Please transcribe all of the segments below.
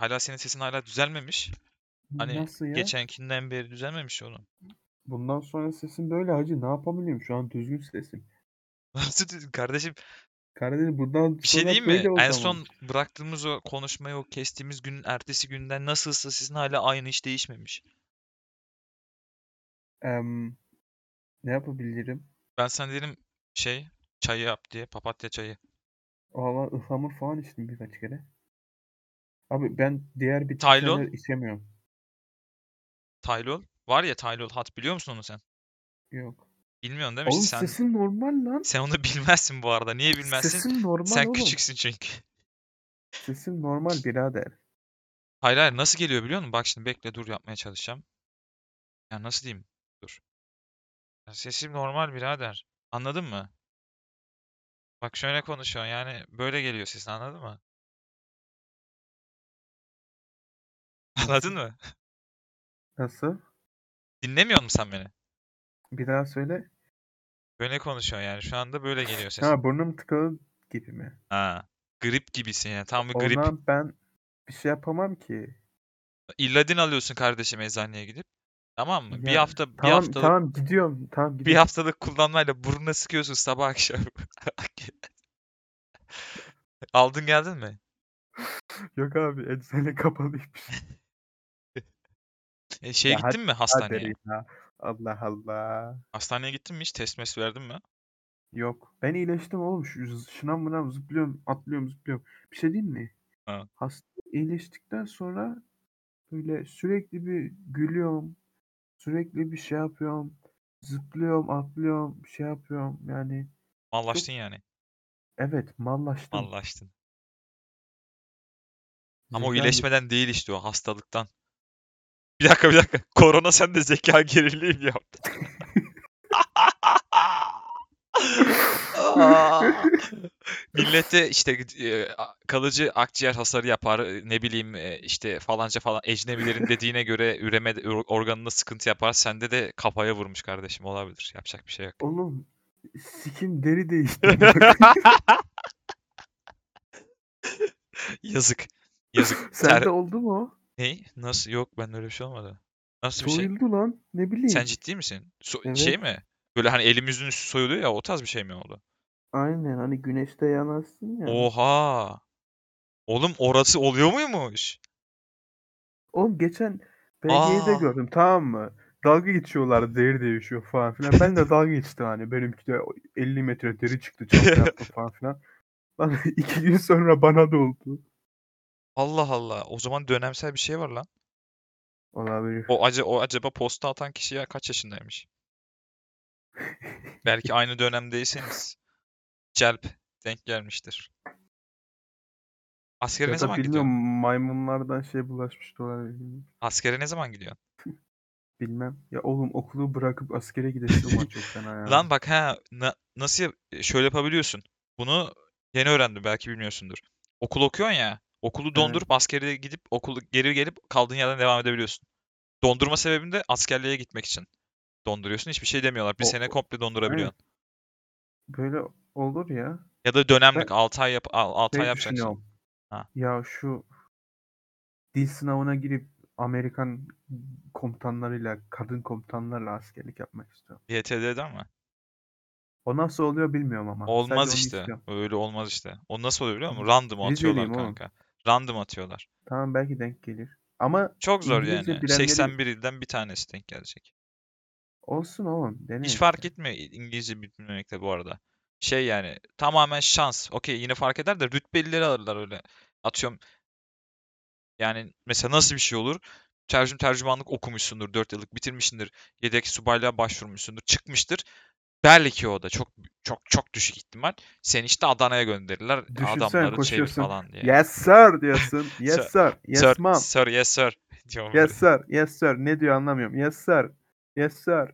Hala senin sesin hala düzelmemiş. Hani Nasıl ya? geçenkinden beri düzelmemiş oğlum. Bundan sonra sesim böyle hacı. Ne yapabilirim? Şu an düzgün sesim. Nasıl düz- kardeşim Kardeşim bundan bir şey sonra diyeyim mi? böyle o En zaman. son bıraktığımız o konuşmayı o kestiğimiz günün ertesi günden nasılsa sesin hala aynı hiç değişmemiş. Em, ne yapabilirim? Ben sana dedim şey çayı yap diye papatya çayı. Valla ıhlamur falan içtim birkaç kere. Abi ben diğer Taylor? bitkiler içemiyorum. Taylol. Var ya Taylol hat biliyor musun onu sen? Yok. Bilmiyorsun değil mi? Oğlum sen sesim normal lan. sen onu bilmezsin bu arada. Niye bilmezsin? Sesim normal Sen oğlum. küçüksün çünkü. Sesim normal birader. Hayır hayır nasıl geliyor biliyor musun? Bak şimdi bekle dur yapmaya çalışacağım. Ya nasıl diyeyim? Dur. Ya sesim normal birader. Anladın mı? Bak şöyle konuşuyorsun yani böyle geliyor sesin anladın mı? Anladın mı? Nasıl? Dinlemiyor musun sen beni? Bir daha söyle. Böyle konuşuyorsun yani şu anda böyle geliyor sesin. Ha burnum tıkalı gibi mi? Ha. Grip gibisin yani tam bir grip. Ona ben bir şey yapamam ki. İlladin alıyorsun kardeşim eczaneye gidip. Tamam mı? Bir Ya, hafta bir Tamam haftalık tamam gidiyorum. Tamam bir gidiyorum. haftalık kullanmayla burnuna sıkıyorsun sabah akşam. Aldın geldin mi? Yok abi eczane kapalıymış. E, şeye Ya gittin mi hastaneye? ya. Allah Allah. Hastaneye gittin mi hiç? Test mes verdin mi? Yok. Ben iyileştim oğlum. Şu şınav mınav zıplıyorum, atlıyorum, zıplıyorum. Bir şey diyeyim mi? Ha. Hasta iyileştikten sonra böyle sürekli bir gülüyorum. Sürekli bir şey yapıyorum. Zıplıyorum, atlıyorum, bir şey yapıyorum. Yani Mallaştın yani. evet mallaştım. Mallaştın. Ama o iyileşmeden değil işte o hastalıktan. Bir dakika bir dakika. Korona sende zeka geriliği mi yaptı? Aa! Millete işte e, kalıcı akciğer hasarı yapar e, ne bileyim e, işte falanca falan ecnebilerin dediğine göre üreme or- organında sıkıntı yapar. Sende de kafaya vurmuş kardeşim olabilir. Yapacak bir şey yok. Oğlum sikim deri değişti. Yazık. Yazık. Sende Ter... oldu mu? O? Ne? Nasıl? Yok bende öyle bir şey olmadı. Nasıl bir şey? Soyuldu lan. Ne bileyim. Sen ciddi misin? So- Şey Evet. mi? Böyle hani elimizin üstü soyuluyor ya o tarz bir şey mi oldu? Aynen hani güneşte yanarsın ya. Oha. Oğlum orası oluyor muymuş? Oğlum geçen Aa. gördüm tamam mı? Dalga geçiyorlar deri değişiyor falan filan. Ben de dalga geçtim hani benimki de 50 metre deri çıktı çok yaptım falan filan. Lan iki gün sonra bana da oldu. Allah Allah. O zaman dönemsel bir şey var lan. Olabilir. O, aca- o acaba posta atan kişi ya kaç yaşındaymış? Belki aynı dönemdeyseniz celp denk gelmiştir. Askere ne Ya da zaman bilmiyorum gidiyorsun? maymunlardan şey bulaşmış olabilir. Askere ne zaman gidiyorsun? Bilmem. Ya oğlum okulu bırakıp askere gidesim var çok fena ya. Lan bak ha na- nasıl yap- şöyle yapabiliyorsun. Bunu yeni öğrendim belki bilmiyorsundur. Okul okuyorsun ya. Okulu dondurup askere gidip okulu geri gelip kaldığın yerden devam edebiliyorsun. Dondurma sebebim de askerliğe gitmek için. Donduruyorsun. Hiçbir şey demiyorlar. Bir O- sene komple dondurabiliyorsun. Böyle olur ya. Ya da dönemlik 6 ay yap 6 ay Şey yapacaksın. düşünüyorum. Ha. Ya şu dil sınavına girip Amerikan komutanlarıyla, kadın komutanlarla askerlik yapmak istiyorum. YTD'den mi? O nasıl oluyor bilmiyorum ama. Sadece Olmaz onu işte. istiyorum. Öyle olmaz işte. O nasıl oluyor biliyor musun? Random atıyorlar Rizeliyim oğlum. kanka. Random atıyorlar. Tamam belki denk gelir. Ama Çok zor İngilizce yani. bilenleri- 81 ilden bir tanesi denk gelecek. olsun oğlum. Dene Hiç fark etmiyor İngilizce bilmemekte bu arada. Şey yani tamamen şans. Okey yine fark eder de rütbelileri alırlar öyle. Atıyorum yani mesela nasıl bir şey olur? Tercüm tercümanlık okumuşsundur 4 yıllık bitirmişsindir. Yedek subaylığa başvurmuşsundur. Çıkmıştır. Belki o da çok çok çok düşük ihtimal. Seni işte Adana'ya gönderirler. Düşünsene Adamları çevir falan diye. Yes sir diyorsun. Yes sir. Yes sir, ma'am. sir, yes sir. Diyorum Yes sir. Yes sir. Ne diyor anlamıyorum. Yes sir. Yes sir.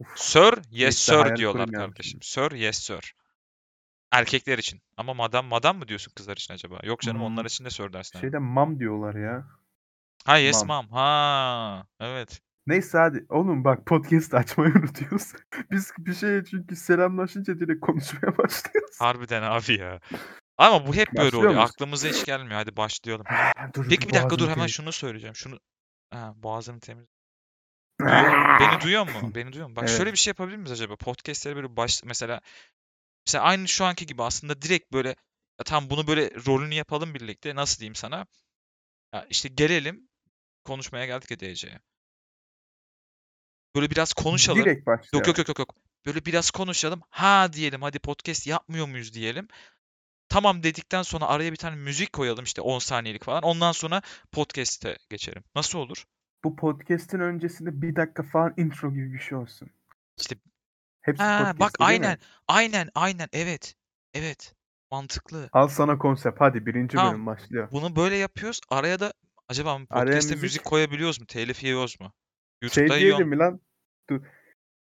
Uf. Sir, yes Neyse, sir diyorlar kardeşim. Sir, yes sir. Erkekler için. Ama madam madam mı diyorsun kızlar için acaba? Yok canım onlar Hmm. için de sir dersin. Şeyde mam diyorlar ya. Ha yes mom. mom. Ha evet. Neyse hadi. Oğlum bak podcast açmayı unutuyoruz. Biz bir şeye çünkü selamlaşınca direkt konuşmaya başlıyoruz. Harbiden abi ya. Ama bu hep böyle oluyor. Aklımıza hiç gelmiyor. Hadi başlayalım. Dur Peki bir dakika dur hemen şunu söyleyeceğim. Şunu ha, boğazını temiz. Beni duyuyor mu? Beni duyuyor mu? Bak şöyle Evet. bir şey yapabilir miyiz acaba? Podcast'lere böyle baş mesela mesela aynı şu anki gibi aslında direkt böyle ya tamam bunu böyle rolünü yapalım birlikte. Nasıl diyeyim sana? Ya işte gelelim konuşmaya geldik ya DC'ye. Böyle biraz konuşalım. Direkt başlayalım. yok yok yok yok. Böyle biraz konuşalım. Ha diyelim hadi podcast yapmıyor muyuz diyelim. Tamam dedikten sonra araya bir tane müzik koyalım işte 10 saniyelik falan. Ondan sonra podcast'e geçelim. Nasıl olur? Bu podcast'in öncesinde bir dakika falan intro gibi bir şey olsun. İşte Hepsi ha bak değil mi? aynen. Aynen aynen evet. Evet. Mantıklı. Al sana konsept. Hadi birinci Tamam. bölüm başlıyor. Bunu böyle yapıyoruz. Araya da acaba podcast'te müzik... müzik- koyabiliyoruz mu? Telif yiyoruz mu? Şey YouTube'da diyelim yiyor. mi lan? Dur.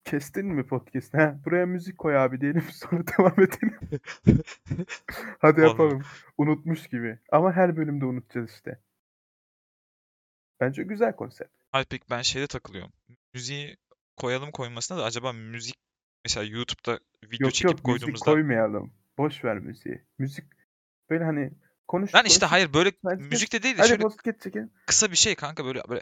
Kestin mi podcast? He, buraya müzik koy abi diyelim sonra devam edelim. Hadi yapalım. Unutmuş gibi. Ama her bölümde unutacağız işte. Bence güzel konsept. Hayır peki ben şeyde takılıyorum. Müziği koyalım koymasına da acaba müzik mesela YouTube'da video Yok çekip yok müzik koyduğumuzda koymayalım. Boş ver müziği. Müzik böyle hani konuş Lan işte hayır böyle Bence- müzik de değil de şöyle podcast çekelim. kısa bir şey kanka böyle böyle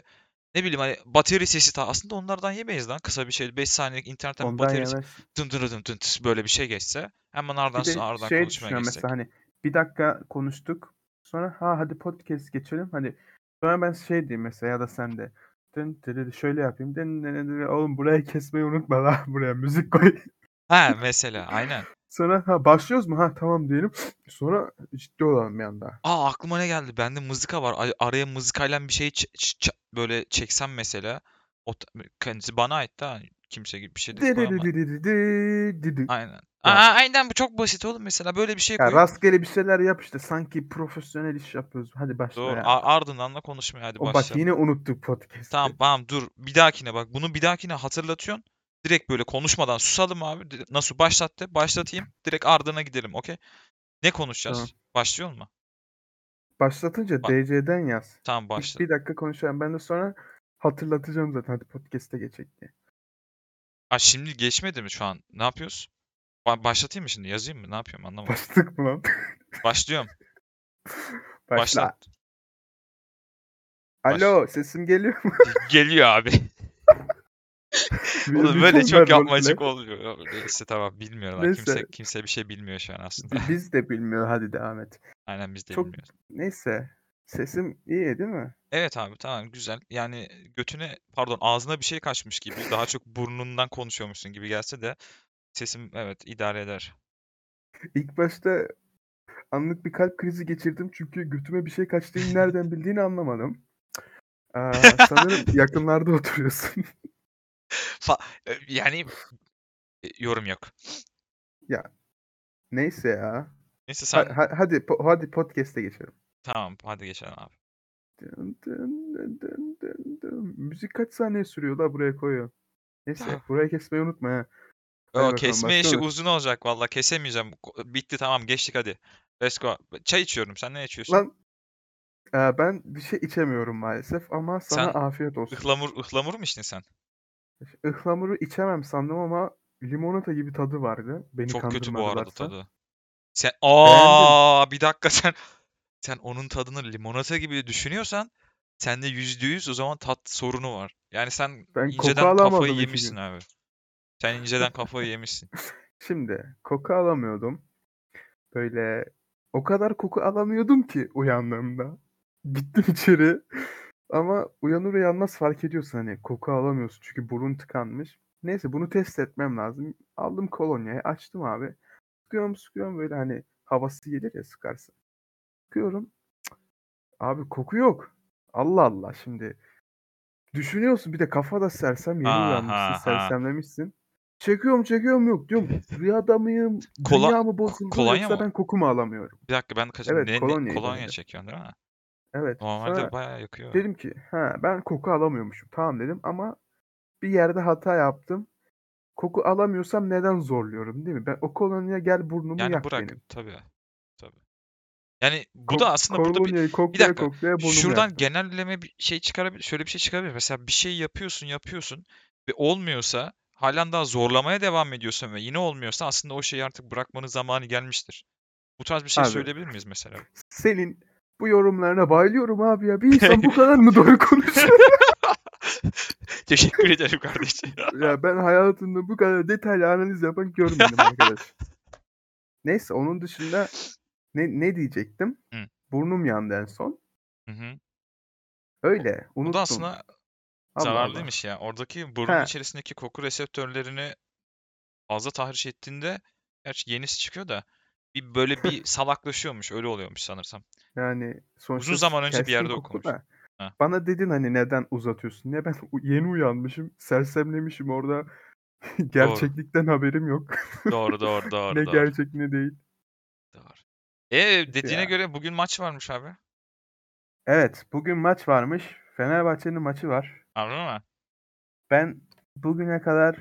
ne bileyim hani bateri sesi ta aslında onlardan yemeyiz lan kısa bir şey 5 saniyelik internetten bir Ondan bateri sesi yemez. dın dın dın dın tıs böyle bir şey geçse hemen ardından Bir de ardından şey konuşmaya düşünüyorum geçsek. mesela hani bir dakika konuştuk. Sonra ha hadi podcast geçelim. Hadi sonra ben şey diyeyim mesela ya da sen de. Dın dın şöyle yapayım. Dın dın dın. Oğlum burayı kesmeyi unutma la. Buraya müzik koy. Ha mesela aynen. Sonra ha başlıyoruz mu? Ha tamam diyelim. Sonra ciddi olalım bir anda. Aa aklıma ne geldi? Bende mızıka var. Ay- Araya mızıkayla bir şey ç- ç- ç- böyle çeksem mesela. O kendisi bana ait hani kimse gibi bir şey de. Dididididididi. Aynen. Aa, aynen bu çok basit oğlum mesela böyle bir şey koyup rastgele bir şeyler yap işte. Sanki profesyonel iş yapıyoruz. Hadi başla doğru ya. a- ardından da konuşmaya hadi O bak başlayalım. yine unuttuk podcast'ı. Tamam tamam dur bir dahakine bak bunu bir dahakine hatırlatıyorsun. Direkt böyle konuşmadan susalım abi. Nasıl başlattı? Başlatayım. Direkt ardına gidelim okey. Ne konuşacağız? Tamam. Başlıyor mu? Başlatınca Bak. DC'den yaz. Tamam başla. Bir dakika konuşalım. Ben de sonra hatırlatacağım zaten. Hadi podcast'e geçecek diye. Aa, şimdi geçmedi mi şu an? Ne yapıyoruz? Ba- başlatayım mı şimdi? Yazayım mı? Ne yapıyorum anlamadım. Başladık mı lan? Başlıyorum. Başla. Başlat. Alo sesim geliyor mu? Geliyor abi. Oğlum böyle çok yapmacık olmuyor. Neyse tamam bilmiyorlar. Kimse Neyse. kimse bir şey bilmiyor şu an aslında. Bi- Biz de bilmiyor. Hadi devam et. Aynen biz de Çok- bilmiyoruz. Neyse. Sesim iyi değil mi? Evet abi tamam güzel. Yani götüne pardon ağzına bir şey kaçmış gibi daha çok burnundan konuşuyormuşsun gibi gelse de sesim evet idare eder. İlk başta anlık bir kalp krizi geçirdim. Çünkü götüme bir şey kaçtığını nereden bildiğini anlamadım. Aa, sanırım yakınlarda oturuyorsun. Yani e, yorum yok. Neyse ya. Neyse sen ha- hadi po- hadi podcast'e geçelim. tamam hadi geçelim abi. Dın dın dın dın dın dın. Müzik kaç saniye sürüyor la buraya koyuyor. Neyse Tamam. buraya kesmeyi unutma ha. Hadi O bakalım, kesme işi uzun olacak valla kesemeyeceğim. Bitti tamam geçtik hadi. Let's go. Çay içiyorum. Sen ne içiyorsun? Lan e, ben bir şey içemiyorum maalesef ama sana Sen afiyet olsun. Ihlamur, ıhlamur mu içtin sen? Ihlamuru içemem sandım ama limonata gibi tadı vardı. Beni Çok kötü bu arada kandırmadılarsa. tadı. Sen aa bir dakika sen sen onun tadını limonata gibi düşünüyorsan sende yüzde yüz o zaman tat sorunu var. Yani sen Ben inceden kafayı yemişsin abi. Sen inceden kafayı yemişsin. Şimdi koku alamıyordum. Böyle o kadar koku alamıyordum ki uyandığımda. Gittim içeri. Ama uyanır uyanmaz fark ediyorsun hani koku alamıyorsun çünkü burun tıkanmış. Neyse bunu test etmem lazım. Aldım kolonyayı açtım abi. Sıkıyorum sıkıyorum böyle hani havası gelir ya sıkarsın. Sıkıyorum. Abi koku yok. Allah Allah şimdi. Düşünüyorsun bir de kafada sersem yeni Ha, uyanmışsın sersemlemişsin. Çekiyorum çekiyorum yok diyorum. Rüyada mıyım? Kola- Dünya mı bozuldu kolonya yoksa mı? ben koku mu alamıyorum? Bir dakika ben kaçırdım. Evet, ne, kolonya denedim. çekiyorsun değil mi? Evet. Normalde Sonra bayağı yakıyor. dedim ki ha ben koku alamıyormuşum. Tamam dedim ama bir yerde hata yaptım. Koku alamıyorsam neden zorluyorum değil mi? Ben o kolonyaya gel burnumu Yani yak bırak benim. tabii. Tabii. Yani bu da aslında burada bir kolonyayı koklaya dakika, koklaya burnumu Şuradan yaktım. genelleme bir şey çıkarabilir. Şöyle bir şey çıkarabilir. Mesela bir şey yapıyorsun, yapıyorsun ve olmuyorsa halen daha zorlamaya devam ediyorsun ve yine olmuyorsa aslında o şeyi artık bırakmanın zamanı gelmiştir. Bu tarz bir şey Abi. söyleyebilir miyiz mesela? Senin bu yorumlarına bayılıyorum abi ya. Bir insan bu kadar mı doğru konuşuyor? Teşekkür ederim kardeşim. ya ben hayatımda bu kadar detaylı analiz yapan görmedim arkadaş. Neyse onun dışında ne, ne diyecektim? Hı. Burnum yandı en son. Hı hı. Öyle. Bu Unuttum. da aslında Allah Allah. zararlıymış ya. Oradaki burnun He. içerisindeki koku reseptörlerini fazla tahriş ettiğinde gerçi yenisi çıkıyor da bir böyle bir salaklaşıyormuş. Öyle oluyormuş sanırsam. Yani sonuçta Uzun zaman önce bir yerde okumuş. da. Ha. Bana dedin hani neden uzatıyorsun diye. Ben yeni uyanmışım. Sersemlemişim orada. Gerçeklikten haberim yok. Doğru doğru doğru ne doğru. gerçek ne değil. doğru. E dediğine Ya. göre bugün maç varmış abi. Evet bugün maç varmış. Fenerbahçe'nin maçı var. Anladın mı? Ben bugüne kadar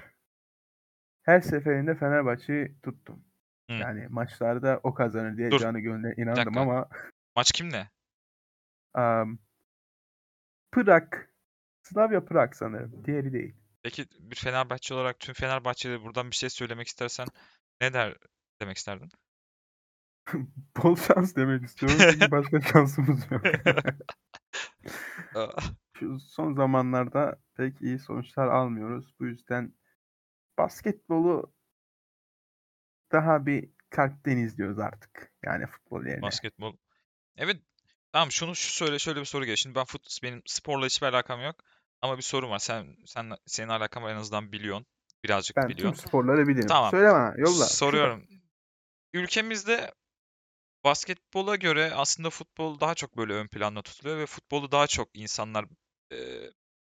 her seferinde Fenerbahçe'yi tuttum. Hı. Yani maçlarda o kazanır diye Dur, canı gönülden inandım ama Maç kimle? am, Prag, Slavia Prag sanırım. Diğeri değil. Peki bir Fenerbahçe olarak tüm Fenerbahçe'de buradan bir şey söylemek istersen ne der demek isterdin? Bol şans demek istiyorum çünkü başka şansımız yok. Aa, Şu son zamanlarda pek iyi sonuçlar almıyoruz. Bu yüzden basketbolu daha bir kalpten izliyoruz artık. Yani futbol yerine. Basketbol. Evet. Tamam şunu şu söyle şöyle bir soru geliyor. Şimdi ben fut benim sporla hiçbir alakam yok. Ama bir sorum var. Sen sen senin alakan var en azından biliyorsun. Birazcık Ben tüm biliyorsun. sporları bilirim. Tamam. Söyle bana yolla. Soruyorum. Ülkemizde basketbola göre aslında futbol daha çok böyle ön planda tutuluyor ve futbolu daha çok insanlar e,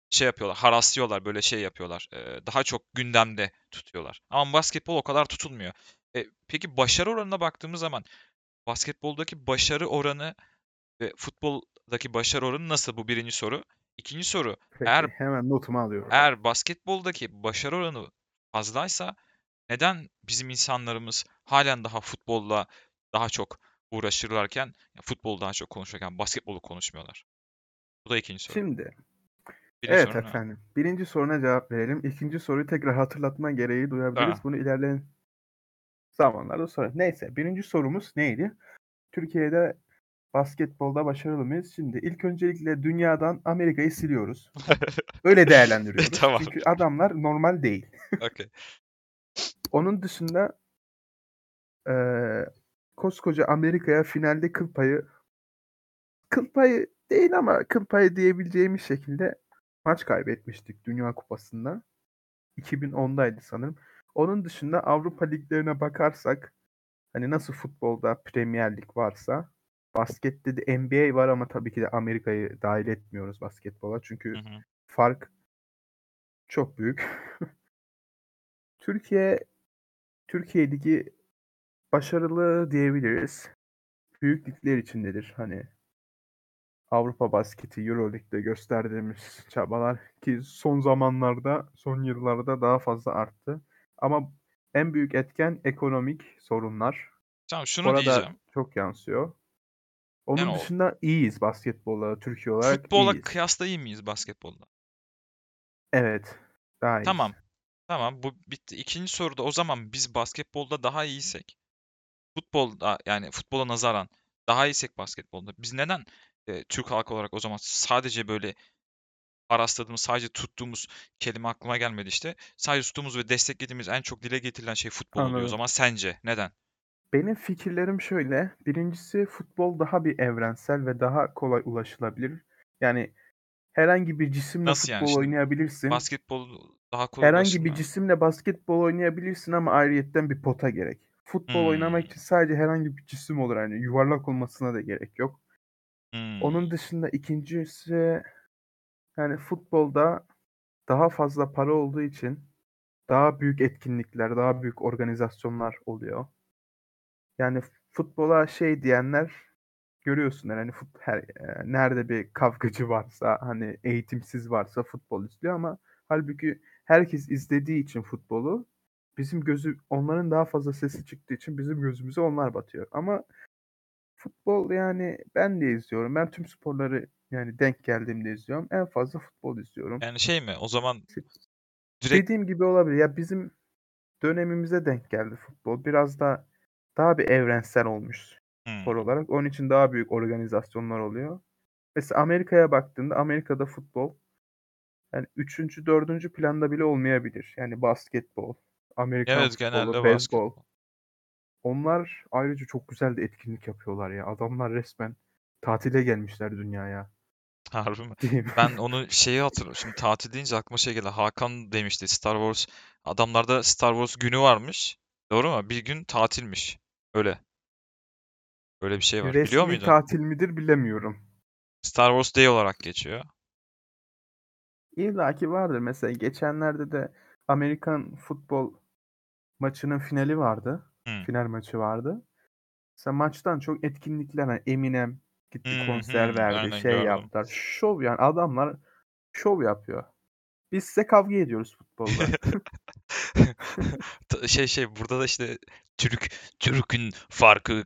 şey yapıyorlar, haraslıyorlar, böyle şey yapıyorlar. e, daha çok gündemde tutuyorlar. Ama basketbol o kadar tutulmuyor. E, peki başarı oranına baktığımız zaman basketboldaki başarı oranı ve futboldaki başarı oranı nasıl? Bu birinci soru. İkinci soru. Peki, Eğer hemen notumu alıyorum. eğer basketboldaki başarı oranı fazlaysa neden bizim insanlarımız halen daha futbolla daha çok uğraşırlarken, ya futbolu daha çok konuşurken basketbolu konuşmuyorlar? Bu da ikinci soru. Şimdi Birinci evet ne? efendim. Birinci soruna cevap verelim. İkinci soruyu tekrar hatırlatma gereği duyabiliriz. Tamam. Bunu ilerleyen zamanlarda sonra. Neyse birinci sorumuz neydi? Türkiye'de basketbolda başarılı mıyız? Şimdi ilk öncelikle dünyadan Amerika'yı siliyoruz. Öyle değerlendiriyoruz. Tamam. Çünkü adamlar normal değil. Okey. Onun dışında eee, koskoca Amerika'ya finalde kıl payı kıl payı değil ama kıl payı diyebileceğimiz şekilde maç kaybetmiştik Dünya Kupası'nda. 2010'daydı sanırım. Onun dışında Avrupa liglerine bakarsak hani nasıl futbolda Premier Lig varsa baskette de NBA var ama tabii ki de Amerika'yı dahil etmiyoruz basketbola. Çünkü Hı hı. fark çok büyük. Türkiye Türkiye Ligi başarılı diyebiliriz. Büyük ligler içindedir. Hani Avrupa basketi Euroleague'de gösterdiğimiz çabalar ki son zamanlarda, son yıllarda daha fazla arttı. Ama en büyük etken ekonomik sorunlar. Tamam şunu Burada diyeceğim. çok yansıyor. Onun Yani o- dışında iyiyiz basketbolla, Türkiye olarak Futbola iyiyiz. kıyasla iyi miyiz basketbolda? Evet, daha iyiyiz. Tamam. Tamam bu bitti. İkinci soruda o zaman biz basketbolda daha iyiysek futbolda yani futbola nazaran daha iyiysek basketbolda biz neden e, Türk halkı olarak o zaman sadece böyle arasladığımız sadece tuttuğumuz kelime aklıma gelmedi işte. Sadece tuttuğumuz ve desteklediğimiz en çok dile getirilen şey futbol oluyor. O Anladım. zaman sence neden? Benim fikirlerim şöyle. Birincisi futbol daha bir evrensel ve daha kolay ulaşılabilir. Yani herhangi bir cisimle Nasıl yani? futbol Şimdi oynayabilirsin. Basketbol daha kolay Herhangi bir cisimle basketbol oynayabilirsin ama ayrıyetten bir pota gerek. Futbol oynamak Hmm. için sadece herhangi bir cisim olur. Yani yuvarlak olmasına da gerek yok. Hmm. Onun dışında ikincisi yani futbolda daha fazla para olduğu için daha büyük etkinlikler, daha büyük organizasyonlar oluyor. Yani futbola şey diyenler görüyorsun yani fut, her, e, nerede bir kavgacı varsa hani eğitimsiz varsa futbol izliyor ama halbuki herkes izlediği için futbolu bizim gözü onların daha fazla sesi çıktığı için bizim gözümüze onlar batıyor. Ama futbol yani ben de izliyorum. Ben tüm sporları yani denk geldiğimde izliyorum. En fazla futbol izliyorum. Yani şey mi? O zaman direkt Dediğim gibi olabilir. Ya bizim dönemimize denk geldi futbol. Biraz da daha bir evrensel olmuş Hımm. spor olarak. Onun için daha büyük organizasyonlar oluyor. Mesela Amerika'ya baktığında Amerika'da futbol yani 3. 4. planda bile olmayabilir. Yani basketbol, Amerikan Evet, futbolu, beyzbol. basketbol. Onlar ayrıca çok güzel de etkinlik yapıyorlar ya. Adamlar resmen tatile gelmişler dünyaya. Harbi mi? Ben onu şeyi hatırlıyorum. Şimdi tatil deyince aklıma şey geldi. Hakan demişti Star Wars. Adamlarda Star Wars günü varmış. Doğru mu? Bir gün tatilmiş. Öyle. Öyle bir şey var. Biliyor Resmi muydun? tatil midir bilemiyorum. Star Wars Day olarak geçiyor. İlla ki vardır. Mesela geçenlerde de Amerikan futbol maçının finali vardı. Hımm. Final maçı vardı. Mesela maçtan çok etkinlikler hani Eminem gitti Hı konser hı. verdi, Aynen şey gördüm. yaptılar. Şov yani adamlar şov yapıyor. Biz size kavga ediyoruz futbolda. Şey şey burada da işte Türk Türk'ün farkı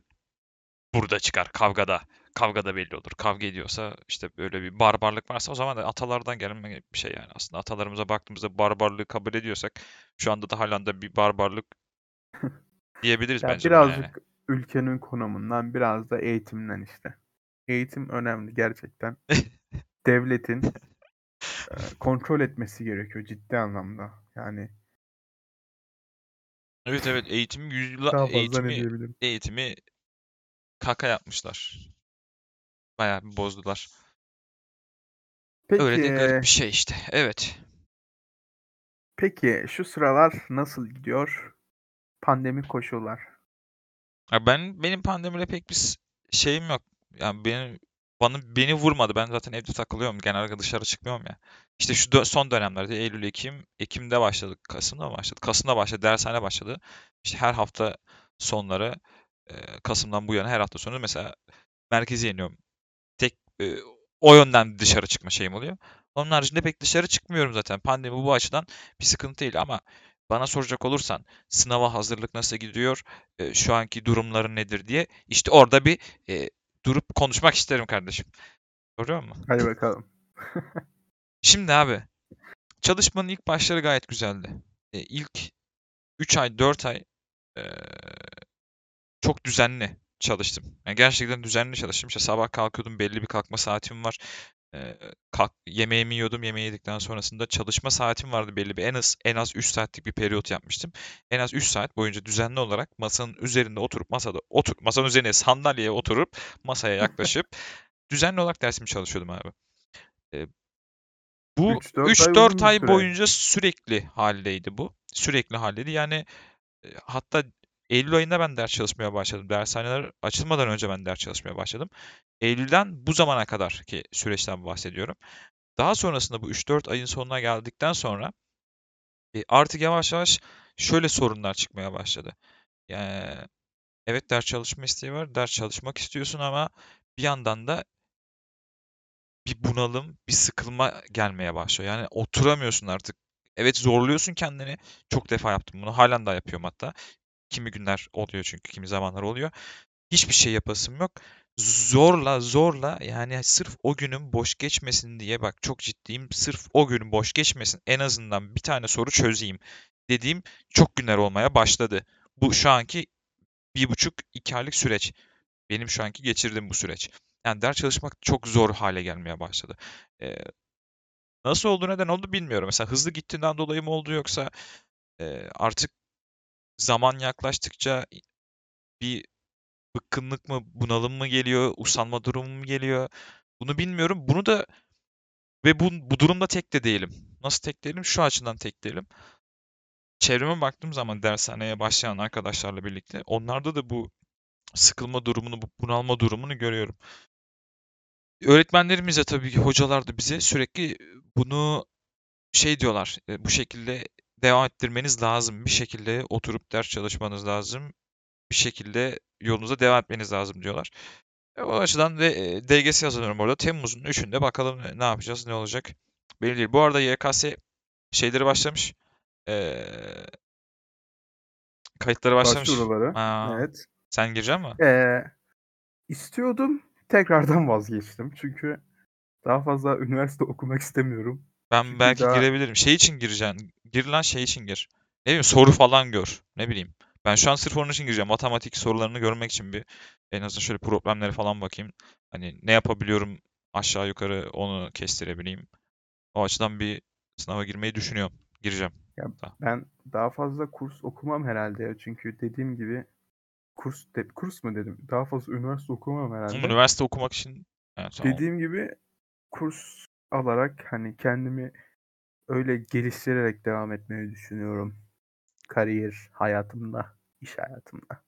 burada çıkar kavgada. Kavgada belli olur. Kavga ediyorsa işte böyle bir barbarlık varsa o zaman da atalardan gelen bir şey yani aslında. Atalarımıza baktığımızda barbarlığı kabul ediyorsak şu anda da hâlen de bir barbarlık diyebiliriz Ya bence buna yani. birazcık ülkenin konumundan, biraz da eğitimden işte. Eğitim önemli gerçekten. Devletin kontrol etmesi gerekiyor ciddi anlamda. Yani Evet, evet. Eğitimi yüzyıla eğitimi eğitimi kaka yapmışlar. Bayağı bir bozdular. Öyle de garip bir Peki şey işte. Evet. peki şu sıralar nasıl gidiyor pandemi koşullar? Ya ben benim pandemiyle pek bir şeyim yok. Yani benim bana beni vurmadı. Ben zaten evde takılıyorum. Genelde dışarı çıkmıyorum ya. İşte şu son dönemlerde Eylül, Ekim, Ekim'de başladık. Kasım'da mı başladı? Kasım'da başladı. Dershane başladı. İşte her hafta sonları Kasım'dan bu yana her hafta sonu mesela merkeze iniyorum. Tek o yönden dışarı çıkma şeyim oluyor. Onun haricinde pek dışarı çıkmıyorum zaten. Pandemi bu açıdan bir sıkıntı değil ama bana soracak olursan sınava hazırlık nasıl gidiyor, şu anki durumları nedir diye işte orada bir durup konuşmak isterim kardeşim. Soruyor mu? Hadi bakalım. Şimdi abi çalışmanın ilk başları gayet güzeldi. Eee, ilk 3 ay 4 ay eee, çok düzenli çalıştım. Yani gerçekten düzenli çalıştım. İşte sabah kalkıyordum belli bir kalkma saatim var. Kalk yemeğimi yiyordum. Yemeği yedikten sonrasında çalışma saatim vardı belli bir. En az en az 3 saatlik bir periyot yapmıştım. En az 3 saat boyunca düzenli olarak masanın üzerinde oturup masada otur masanın üzerine sandalyeye oturup masaya yaklaşıp düzenli olarak dersimi çalışıyordum abi. Bu 3-4 ay 3-4 uzun bir ay boyunca sürekli hâldeydi bu. Sürekli hâldeydi. Yani hatta Eylül ayında ben ders çalışmaya başladım. Dershaneler açılmadan önce ben ders çalışmaya başladım. Eylül'den bu zamana kadarki süreçten bahsediyorum. Daha sonrasında bu 3-4 ayın sonuna geldikten sonra eee, artık yavaş yavaş şöyle sorunlar çıkmaya başladı. Eee, evet ders çalışma isteği var. Ders çalışmak istiyorsun ama bir yandan da bir bunalım, bir sıkılma gelmeye başlıyor. Yani oturamıyorsun artık. Evet zorluyorsun kendini. Çok defa yaptım bunu. Hâlen daha yapıyorum hatta. Kimi günler oluyor çünkü kimi zamanlar oluyor. Hiçbir şey yapasım yok. Zorla zorla yani sırf o günüm boş geçmesin diye bak çok ciddiyim. Sırf o günüm boş geçmesin en azından bir tane soru çözeyim dediğim çok günler olmaya başladı. Bu şu anki 1,5-2 aylık süreç. Benim şu anki geçirdiğim bu süreç. Yani ders çalışmak çok zor hâle gelmeye başladı. Eee, nasıl oldu, neden oldu bilmiyorum. Mesela hızlı gittiğinden dolayı mı oldu yoksa eee, artık zaman yaklaştıkça bir bıkkınlık mı, bunalım mı geliyor, usanma durumu mu geliyor? Bunu bilmiyorum. Bunu da ve bu bu durumda tek de değilim. Nasıl tek değilim? Şu açıdan tek değilim. Çevreme baktığım zaman dershaneye başlayan arkadaşlarla birlikte onlarda da bu sıkılma durumunu, bu bunalma durumunu görüyorum. Öğretmenlerimiz de tabii ki hocalar da bize sürekli bunu şey diyorlar, eee, bu şekilde devam ettirmeniz lazım. Bir şekilde oturup ders çalışmanız lazım. Bir şekilde yolunuza devam etmeniz lazım diyorlar. E, o açıdan ve eee, DGS'ye hazırlanıyorum bu arada. Temmuz'un 3'ünde bakalım ne yapacağız, ne olacak belli değil. Bu arada YKS şeyleri başlamış. Eee kayıtları başlamış. Başvuruları. A! Evet. Sen girecek misin? Eee, istiyordum. Tekrardan vazgeçtim. Çünkü daha fazla üniversite okumak istemiyorum. Ben Çünkü belki daha girebilirim. Şey için gireceksin. Gir lan şey için gir. Ne bileyim soru falan gör. Ne bileyim. Ben şu an sırf onun için gireceğim. Matematik sorularını görmek için bir en azından şöyle problemlere falan bakayım. Hani ne yapabiliyorum aşağı yukarı onu kestirebileyim. O açıdan bir sınava girmeyi düşünüyorum. Gireceğim. Ya Da. ben daha fazla kurs okumam herhalde ya. Çünkü dediğim gibi kurs de, kurs mu dedim? Daha fazla üniversite okumam herhalde. Üniversite okumak için evet, tamam. Dediğim gibi kurs alarak hani kendimi öyle geliştirerek devam etmeyi düşünüyorum. Kariyer hayatımda, iş hayatımda.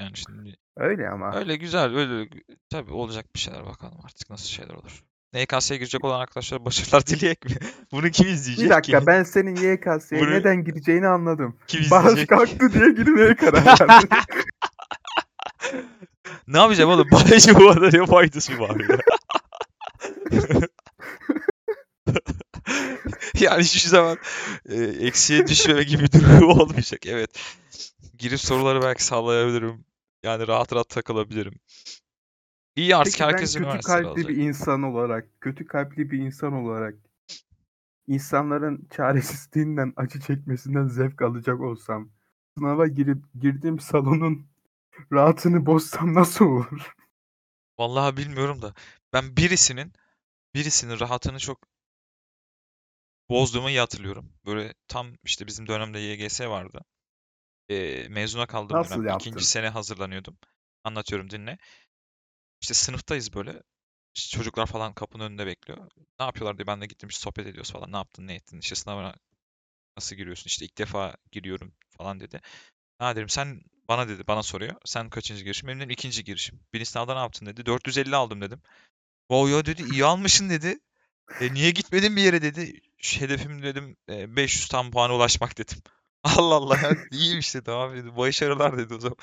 Yani şimdi Öyle ama. öyle güzel öyle tabii olacak bir şeyler bakalım artık nasıl şeyler olur. NKS'ye girecek olan arkadaşlar başarılar dileyek mi? Bunu kim izleyecek Bir dakika ki? ben senin YKS'ye Bunu- neden gireceğini anladım. Kim Barış kalktı diye girmeye karar verdim. Ne yapacağım oğlum? Bana bu ne faydası var ya? yani hiçbir zaman e, eksiye düşmeme gibi bir durum olmayacak. Evet. Girip soruları belki sallayabilirim. Yani rahat rahat takılabilirim. İyi artık Peki ben herkes kötü üniversitede kalpli alacak. bir insan olarak, kötü kalpli bir insan olarak insanların çaresizliğinden, acı çekmesinden zevk alacak olsam, sınava girip girdiğim salonun rahatını bozsam nasıl olur? Vallahi bilmiyorum da ben birisinin birisinin rahatını çok bozduğumu iyi hatırlıyorum. Böyle tam işte bizim dönemde YGS vardı. Ee, mezuna kaldığım Nasıl dönem. yaptın? ikinci sene hazırlanıyordum. Anlatıyorum dinle. İşte sınıftayız böyle. İşte çocuklar falan kapının önünde bekliyor. Ne yapıyorlar diye ben de gittim işte sohbet ediyoruz falan. Ne yaptın ne ettin işte sınavına nasıl giriyorsun işte ilk defa giriyorum falan dedi. Ha dedim sen bana dedi bana soruyor. Sen kaçıncı girişim? Benim dedim ikinci girişim. Birinci sınavda ne yaptın dedi. 450 aldım dedim. Wow ya dedi iyi almışsın dedi. E, niye gitmedin bir yere dedi. Hedefim dedim e, 500 tam puana ulaşmak dedim. Allah Allah ya iyiymiş dedi abi dedi. Başarılar dedi o zaman.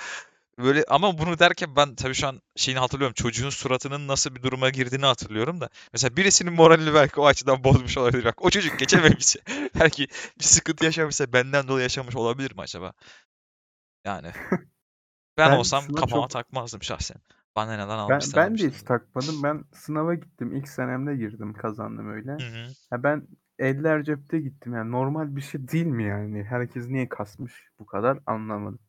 Böyle ama bunu derken ben tabii şu an şeyini hatırlıyorum. Çocuğun suratının nasıl bir duruma girdiğini hatırlıyorum da. Mesela birisinin moralini belki o açıdan bozmuş olabilir. Bak o çocuk geçememişse. belki bir sıkıntı yaşamışsa benden dolayı yaşamış olabilir mi acaba? Yani. Ben, Ben olsam kafama çok- takmazdım şahsen. Bana neden Ben, almışlar ben de hiç almışlar. takmadım. Ben sınava gittim. İlk senemde girdim. Kazandım öyle. Hı hı. Ya ben eller cepte gittim. Yani normal bir şey değil mi yani? Herkes niye kasmış bu kadar anlamadım.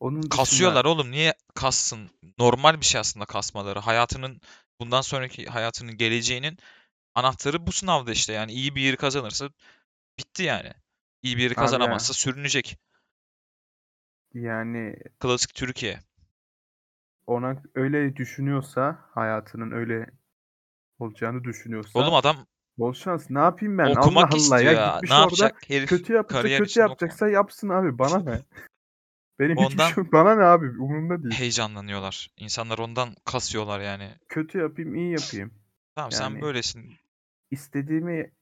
Onun dışında Kasıyorlar oğlum. Niye kassın? Normal bir şey aslında kasmaları. Hayatının bundan sonraki hayatının geleceğinin anahtarı bu sınavda işte. Yani iyi bir yeri kazanırsa bitti yani. İyi bir yeri Abi kazanamazsa sürünecek. yani Klasik Türkiye. Ona öyle düşünüyorsa hayatının öyle olacağını düşünüyorsa Oğlum adam bol şans. Ne yapayım ben? okumak Allah Allah istiyor ya ya. gitmiş Ne orada yapacak herif? kötü yapacak kötü yapacaksa yapsın abi bana ne? Benim hiçbir Ondan- şey bana ne abi umurumda değil. Heyecanlanıyorlar. İnsanlar ondan kasıyorlar yani. Kötü yapayım iyi yapayım. Tamam sen Yani- böylesin. İstediğimi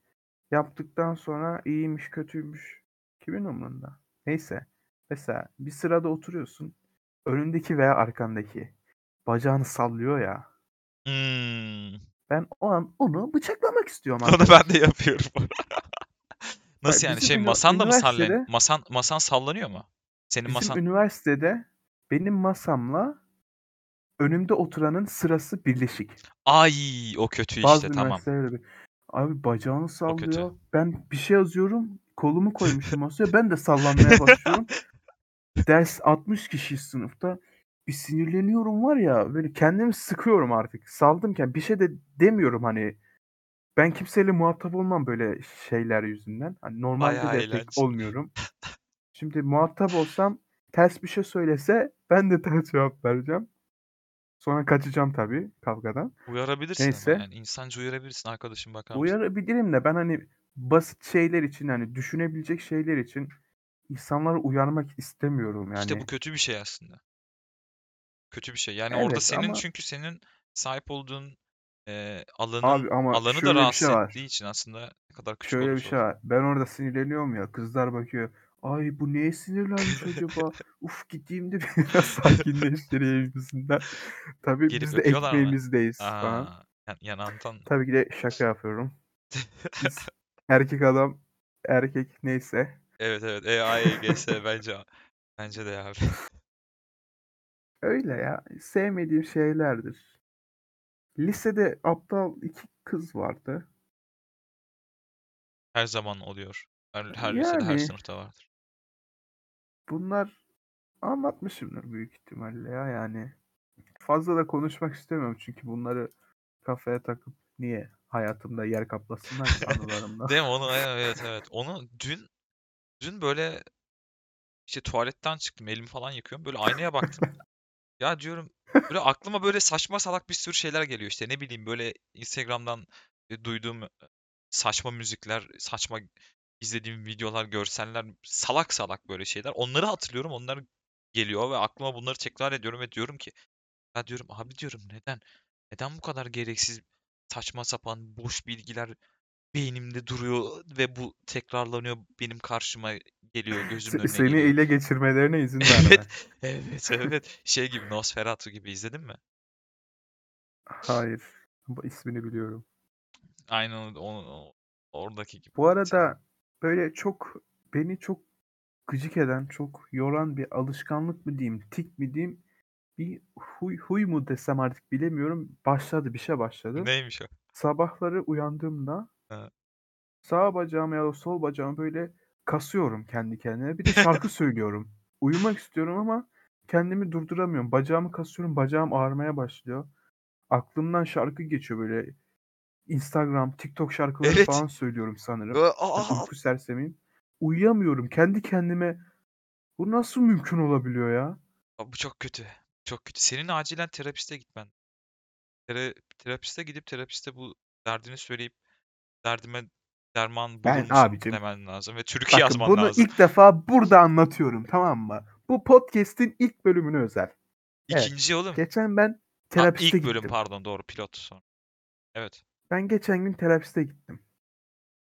yaptıktan sonra iyiymiş kötüymüş. Kimin umurunda? Neyse. Mesela bir sırada oturuyorsun. Önündeki veya arkandaki bacağını sallıyor ya. Hmm. Ben o an onu bıçaklamak istiyorum Onu ben de yapıyorum. Nasıl yani bizim şey masan da mı sallan? üniversitede- Masan masan sallanıyor mu? Senin Bizim masan üniversitede benim masamla önümde oturanın sırası birleşik. ay o kötü Bazı işte tamam. de- Abi bacağını sallıyor. Ben bir şey yazıyorum. Kolumu koymuşum masaya. Ben de sallanmaya başlıyorum. Ders 60 kişi sınıfta. Bir sinirleniyorum var ya. Böyle kendimi sıkıyorum artık. Saldımken bir şey de demiyorum hani. Ben kimseyle muhatap olmam böyle şeyler yüzünden. Hani normalde Bayağı de pek olmuyorum. Şimdi muhatap olsam ters bir şey söylese ben de ters cevap vereceğim. Sonra kaçacağım tabii kavgadan. Uyarabilirsin Neyse. ama yani insanca uyarabilirsin arkadaşım bakar mısın? Uyarabilirim de ben hani basit şeyler için hani düşünebilecek şeyler için insanları uyarmak istemiyorum yani. İşte bu kötü bir şey aslında. Kötü bir şey. Yani Evet orada senin ama- çünkü senin sahip olduğun e, alanın Abi ama alanı da şöyle bir rahatsız şey var. ettiği için aslında ne kadar küçük Şöyle bir olursa şey olsun. var. Ben orada sinirleniyorum ya. Kızlar bakıyor. Ay bu neye sinirlenmiş acaba? Uf gideyim de biraz sakinleştireyim gibisinden. Tabii Gelip biz de öpüyorlar mı? ekmeğimizdeyiz falan. Aa, yan-. Tabii ki de şaka yapıyorum. Biz erkek adam erkek neyse. Evet evet. E A E G S bence bence de abi. Öyle ya. Sevmediğim şeylerdir. Lisede aptal iki kız vardı. Her zaman oluyor. Her, her lisede her Yani- sınıfta vardır. Bunlar Anlatmışımdır büyük ihtimalle ya yani. Fazla da konuşmak istemiyorum çünkü bunları kafaya takıp niye hayatımda yer kaplasınlar ki anılarımda. Değil mi? Onu evet evet. Onu dün dün böyle işte tuvaletten çıktım. Elimi falan yıkıyorum. Böyle aynaya baktım. Ya diyorum böyle aklıma böyle saçma salak bir sürü şeyler geliyor işte. Ne bileyim böyle Instagram'dan duyduğum saçma müzikler, saçma izlediğim videolar, görseller, salak salak böyle şeyler. Onları hatırlıyorum. Onlar geliyor ve aklıma bunları tekrar ediyorum ve diyorum ki ya diyorum abi diyorum neden? Neden bu kadar gereksiz saçma sapan boş bilgiler beynimde duruyor ve bu tekrarlanıyor benim karşıma geliyor gözümün Se- önüne Seni geliyor. ele geçirmelerine izin verme. Evet, evet, evet. Şey gibi Nosferatu gibi izledin mi? Hayır. Bu ismini biliyorum. Aynen o, o- o- oradaki gibi. Bu arada böyle çok beni çok gıcık eden, çok yoran bir alışkanlık mı diyeyim, tik mi diyeyim, bir huy, huy mu desem artık bilemiyorum. Başladı, bir şey başladı. Neymiş o? Sabahları uyandığımda Ha. sağ bacağımı ya da sol bacağımı böyle kasıyorum kendi kendime. Bir de şarkı söylüyorum. Uyumak istiyorum ama kendimi durduramıyorum. Bacağımı kasıyorum, bacağım ağrımaya başlıyor. Aklımdan şarkı geçiyor böyle. Instagram, TikTok şarkıları Evet. falan söylüyorum sanırım. Ben Aa, uyku sersemiyim. Uyuyamıyorum. Kendi kendime bu nasıl mümkün olabiliyor ya? Aa, bu çok kötü. Çok kötü. Senin acilen terapiste gitmen. Tera- terapiste gidip terapiste bu derdini söyleyip derdime derman Ben abicim, demen lazım ve türkü Bakın yazman bunu lazım. ilk defa burada anlatıyorum tamam mı? Bu podcast'in ilk bölümüne özel. Evet. İkinci oğlum. Geçen ben Ha, terapiste ilk bölüm gittim. pardon doğru pilot sonra. Evet. Ben geçen gün terapiste gittim.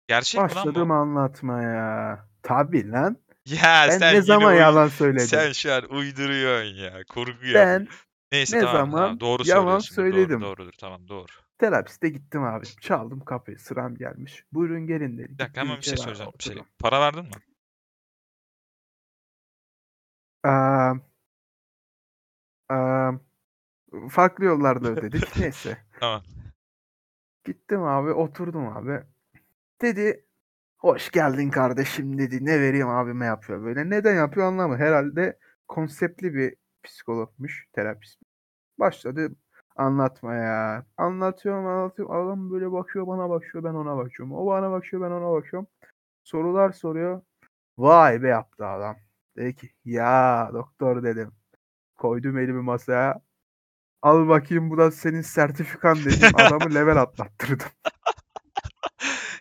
Gerçek lan Başladım bu? anlatmaya. Tabii lan. Ya Ben sen ne zaman uy- yalan söyledim? Sen şu an uyduruyorsun ya. Kurgu yapıyorsun. Ben Neyse ne tamam tamam zaman doğru yalan söylüyorsun. Doğru söyledim? doğrudur tamam doğru. Terapiste gittim abi. Çaldım kapıyı. Sıram gelmiş. Buyurun gelin dedi. Bir dakika hemen bir şey söyleyeceğim. Bir şey. Para verdin mi? Aa, aa, farklı yollarda ödedik. Neyse. Tamam. Gittim abi. Oturdum abi. Dedi hoş geldin kardeşim dedi. Ne vereyim abime yapıyor böyle. Neden yapıyor anlamadım. Herhalde konseptli bir psikologmuş. Terapist. Başladı anlatmaya. Anlatıyorum anlatıyorum. Adam böyle bakıyor bana bakıyor ben ona bakıyorum. O bana bakıyor ben ona bakıyorum. Sorular soruyor. Vay be yaptı adam. Dedi ki ya doktor dedim. Koydum elimi masaya. Al bakayım bu da senin sertifikan dedim. Adamı level atlattırdım.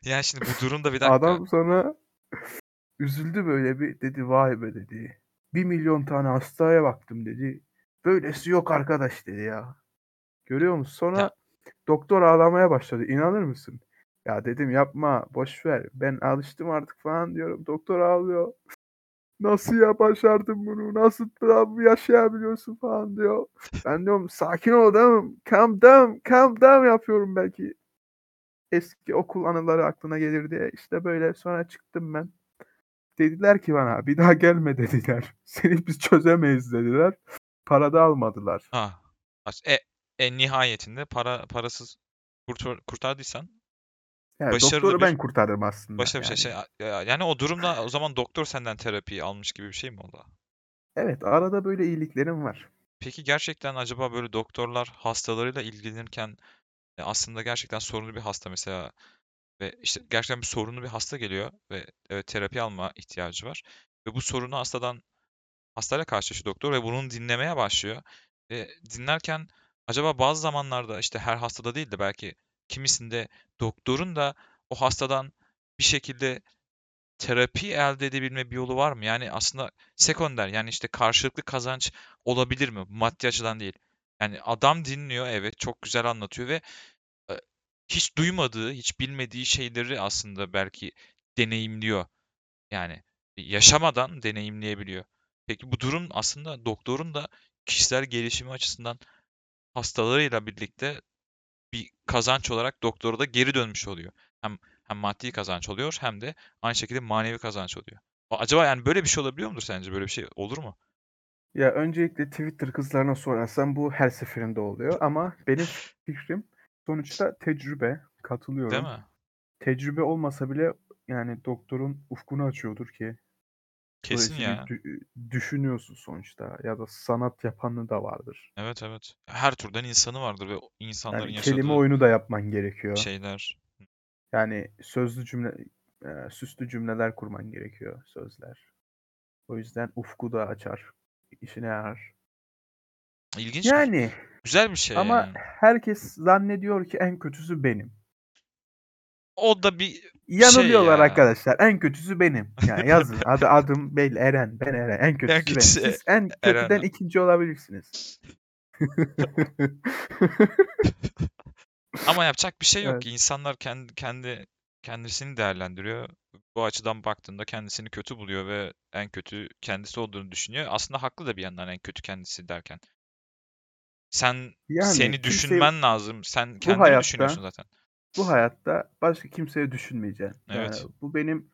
Ya şimdi bu durumda bir dakika. Adam sonra üzüldü böyle bir dedi vay be dedi. Bir milyon tane hastaya baktım dedi. Böylesi yok arkadaş dedi ya. Görüyor musun? Sonra Ya doktor ağlamaya başladı. İnanır mısın? Ya dedim yapma boş ver. Ben alıştım artık falan diyorum. Doktor ağlıyor. Nasıl ya başardın bunu? Nasıl bu yaşayabiliyorsun falan diyor. Ben diyorum sakin ol mi? Calm down, calm down yapıyorum belki. Eski okul anıları aklına gelir diye. İşte böyle sonra çıktım ben. Dediler ki bana bir daha gelme dediler. Seni biz çözemeyiz dediler. Para da almadılar. ha. E, en nihayetinde para parasız kurtar, kurtardıysan Yani başarılı doktoru bir ben kurtardım aslında. başarılı bir şey. Yani. Şey, ya- yani o durumda o zaman doktor senden terapiyi almış gibi bir şey mi oldu? Evet arada böyle iyiliklerim var. Peki gerçekten acaba böyle doktorlar hastalarıyla ilgilenirken e, aslında gerçekten sorunlu bir hasta mesela ve işte gerçekten bir sorunlu bir hasta geliyor ve evet, terapi alma ihtiyacı var ve bu sorunu hastadan hastayla karşılaşıyor doktor ve bunu dinlemeye başlıyor ve dinlerken acaba bazı zamanlarda işte her hastada değil de belki kimisinde doktorun da o hastadan bir şekilde terapi elde edebilme bir yolu var mı? Yani aslında sekonder yani işte karşılıklı kazanç olabilir mi? Maddi açıdan değil. Yani adam dinliyor evet çok güzel anlatıyor ve hiç duymadığı, hiç bilmediği şeyleri aslında belki deneyimliyor. Yani yaşamadan deneyimleyebiliyor. Peki bu durum aslında doktorun da kişisel gelişimi açısından hastalarıyla birlikte bir kazanç olarak doktora da geri dönmüş oluyor. Hem hem maddi kazanç oluyor hem de aynı şekilde manevi kazanç oluyor. Acaba yani böyle bir şey olabiliyor mudur sence? Böyle bir şey olur mu? Ya öncelikle Twitter kızlarına sorarsan bu her seferinde oluyor ama benim fikrim sonuçta tecrübe. Değil Katılıyorum. mi? Tecrübe olmasa bile yani doktorun ufkunu açıyordur ki Kesin ya. dü- düşünüyorsun sonuçta ya da sanat yapanı da vardır. Evet evet. Her türden insanı vardır ve o insanların Yani yaşadığı kelime oyunu da yapman gerekiyor. şeyler. Yani sözlü cümle, e, süslü cümleler kurman gerekiyor sözler. O yüzden ufku da açar, işine yarar. İlginç Yani güzel bir şey ama yani. herkes zannediyor ki en kötüsü benim. O da bir şey Yanılıyorlar ya. arkadaşlar. En kötüsü benim. Yani yazın. Adı adım belli. Eren. Ben Eren. En kötüsü, kötüsü benim. Siz en kötüden Eren. ikinci olabilirsiniz. Ama yapacak bir şey yok Evet. ki. İnsanlar kendi kendi kendisini değerlendiriyor. Bu açıdan baktığında kendisini kötü buluyor ve en kötü kendisi olduğunu düşünüyor. Aslında haklı da bir yandan en kötü kendisi derken. Sen Yani seni düşünmen lazım. Sen kendini hayatta- düşünüyorsun zaten. Bu hayatta başka kimseye düşünmeyeceksin. Yani Evet. bu benim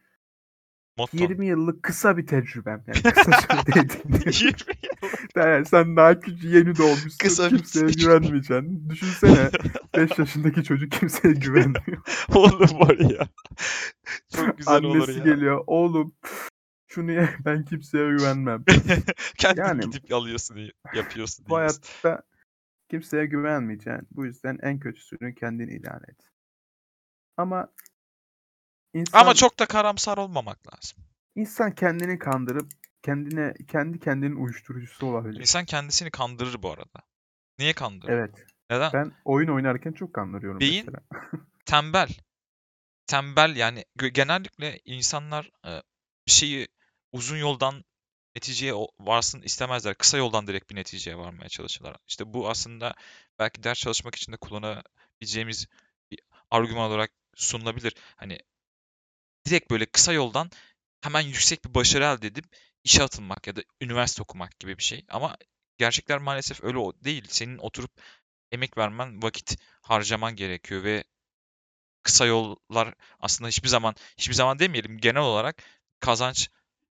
Motto. 20 yıllık kısa bir tecrübem. Yani kısa sürede edindiğim. 20 yıl. Yani sen daha küçük yeni doğmuşsun. Kısa bir kimseye tecrübe. güvenmeyeceksin. Düşünsene 5 yaşındaki çocuk kimseye güvenmiyor. Oğlum var ya. Çok güzel olur Annesi ya. geliyor. Oğlum şunu ye ben kimseye güvenmem. Kendin Yani- gidip alıyorsun, diye- yapıyorsun Bu hayatta kimseye güvenmeyeceksin. Bu yüzden en kötüsünü kendin ilan et. Ama insan, Ama çok da karamsar olmamak lazım. insan kendini kandırıp kendine kendi kendinin uyuşturucusu olabilir. İnsan kendisini kandırır bu arada. Niye kandırır? Evet. Neden? Ben oyun oynarken çok kandırıyorum Beyin- mesela. Tembel. Tembel yani gö- genellikle insanlar e, bir şeyi uzun yoldan neticeye o- varsın istemezler. Kısa yoldan direkt bir neticeye varmaya çalışırlar. İşte bu aslında belki ders çalışmak için de kullanabileceğimiz bir argüman olarak sunulabilir. Hani direkt böyle kısa yoldan hemen yüksek bir başarı elde edip işe atılmak ya da üniversite okumak gibi bir şey. Ama gerçekler maalesef öyle değil. Senin oturup emek vermen, vakit harcaman gerekiyor ve kısa yollar aslında hiçbir zaman hiçbir zaman demeyelim genel olarak kazanç